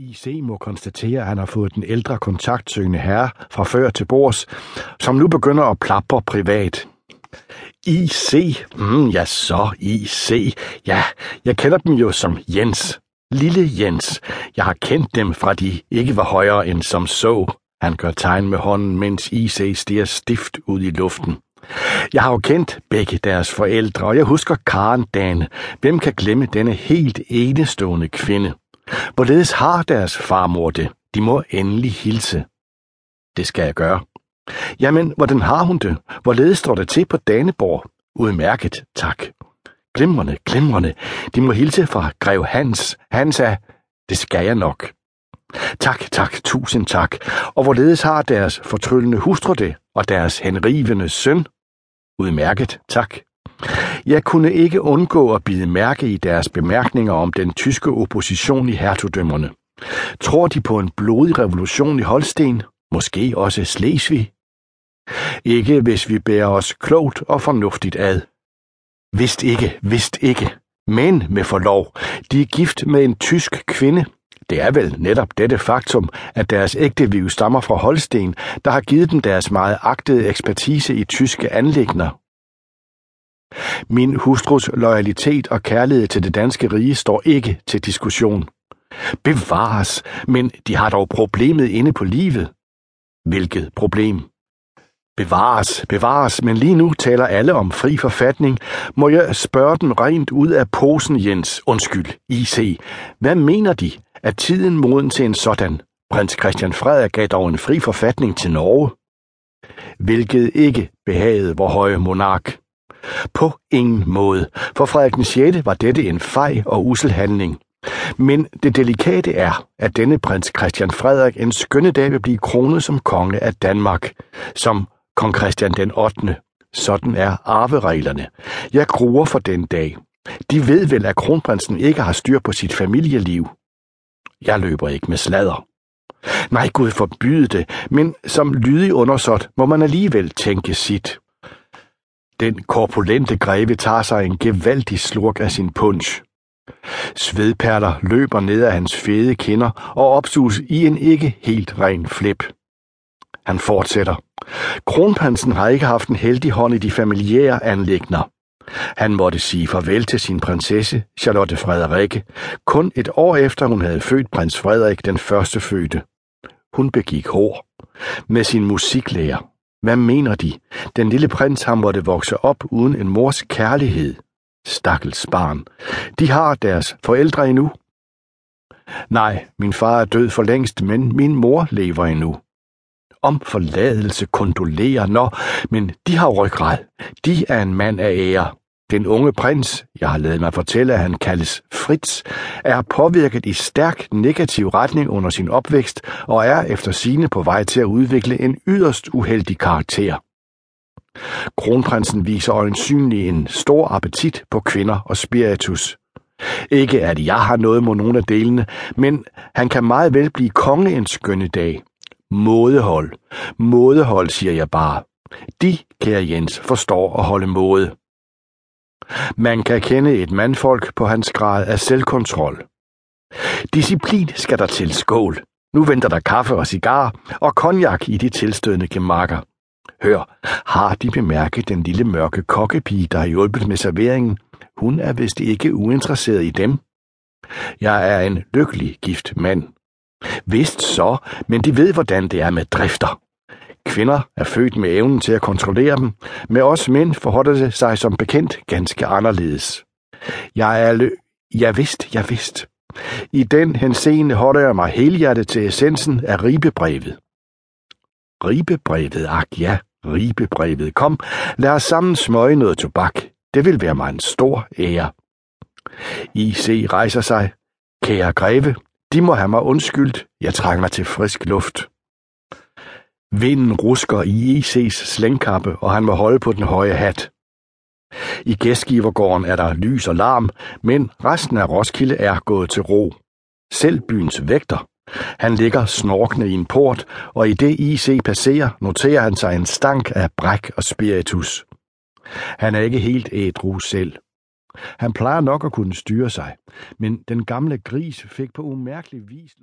IC må konstatere, at han har fået den ældre kontaktsøgende herre fra før til bords, som nu begynder at plapre privat. IC? Mm, ja, så IC. Ja, jeg kender dem jo som Jens. Lille Jens. Jeg har kendt dem fra de ikke var højere end som så. Han gør tegn med hånden, mens IC stiger stift ud i luften. Jeg har jo kendt begge deres forældre, og jeg husker Karen Dan. Hvem kan glemme denne helt enestående kvinde? Hvorledes har deres farmor det? De må endelig hilse. Det skal jeg gøre. Jamen, hvordan har hun det? Hvorledes står det til på Daneborg? Udmærket, tak. Glimrende, glimrende. De må hilse fra Grev Hans. Hans er... Det skal jeg nok. Tak, tak, tusind tak. Og hvorledes har deres fortryllende hustru det, og deres henrivende søn? Udmærket, tak. Jeg kunne ikke undgå at bide mærke i deres bemærkninger om den tyske opposition i hertugdømmerne. Tror de på en blodig revolution i Holsten? Måske også Slesvig? Ikke hvis vi bærer os klogt og fornuftigt ad. Vist ikke, vist ikke. Men med forlov, de er gift med en tysk kvinde. Det er vel netop dette faktum, at deres ægteviv stammer fra Holsten, der har givet dem deres meget agtede ekspertise i tyske anlægner. Min hustrus loyalitet og kærlighed til det danske rige står ikke til diskussion. Bevares, men de har dog problemet inde på livet. Hvilket problem? Bevares, bevares, men lige nu taler alle om fri forfatning. Må jeg spørge dem rent ud af posen, Jens? Undskyld, IC. Hvad mener de? Er tiden moden til en sådan? Prins Christian Frederik gav dog en fri forfatning til Norge. Hvilket ikke behagede vor høje monark. På ingen måde. For Frederik den 6. var dette en fej og usel handling. Men det delikate er, at denne prins Christian Frederik en skønne dag vil blive kronet som konge af Danmark, som kong Christian den 8. Sådan er arvereglerne. Jeg gruer for den dag. De ved vel, at kronprinsen ikke har styr på sit familieliv. Jeg løber ikke med sladder. Nej, Gud forbyde det, men som lydig undersåt må man alligevel tænke sit. Den korpulente greve tager sig en gevaldig slurk af sin punch. Svedperler løber ned af hans fede kinder og opsuges i en ikke helt ren flip. Han fortsætter. Kronprinsen har ikke haft en heldig hånd i de familiære anlægner. Han måtte sige farvel til sin prinsesse, Charlotte Frederikke, kun et år efter hun havde født prins Frederik den første fødte. Hun begik hår. Med sin musiklærer. Hvad mener de? Den lille prins har måtte vokse op uden en mors kærlighed. Stakkels barn. De har deres forældre endnu. Nej, min far er død for længst, men min mor lever endnu. Om forladelse kondolerer, nå, men de har ryggrad. De er en mand af ære. Den unge prins, jeg har lavet mig fortælle, at han kaldes Fritz, er påvirket i stærk negativ retning under sin opvækst og er efter sine på vej til at udvikle en yderst uheldig karakter. Kronprinsen viser øjensynlig en stor appetit på kvinder og spiritus. Ikke at jeg har noget mod nogen af delene, men han kan meget vel blive konge en skønne dag. Mådehold. Mådehold, siger jeg bare. De, kære Jens, forstår at holde måde. Man kan kende et mandfolk på hans grad af selvkontrol. Disciplin skal der til skål. Nu venter der kaffe og cigar og konjak i de tilstødende gemakker. Hør, har de bemærket den lille mørke kokkepige, der har hjulpet med serveringen? Hun er vist ikke uinteresseret i dem. Jeg er en lykkelig gift mand. Vist så, men de ved, hvordan det er med drifter. Kvinder er født med evnen til at kontrollere dem. Med os mænd forholder det sig som bekendt ganske anderledes. Jeg er lø... Jeg vidst, jeg vidst. I den henseende holder jeg mig helhjertet til essensen af ribebrevet. Ribebrevet, ak ja, ribebrevet. Kom, lad os sammen smøge noget tobak. Det vil være mig en stor ære. I.C. rejser sig. Kære greve, de må have mig undskyldt. Jeg trænger til frisk luft. Vinden rusker i IC's slængkappe, og han må holde på den høje hat. I gæstgivergården er der lys og larm, men resten af Roskilde er gået til ro. Selv byens vægter. Han ligger snorkende i en port, og i det IC passerer, noterer han sig en stank af bræk og spiritus. Han er ikke helt ædru selv. Han plejer nok at kunne styre sig, men den gamle gris fik på umærkelig vis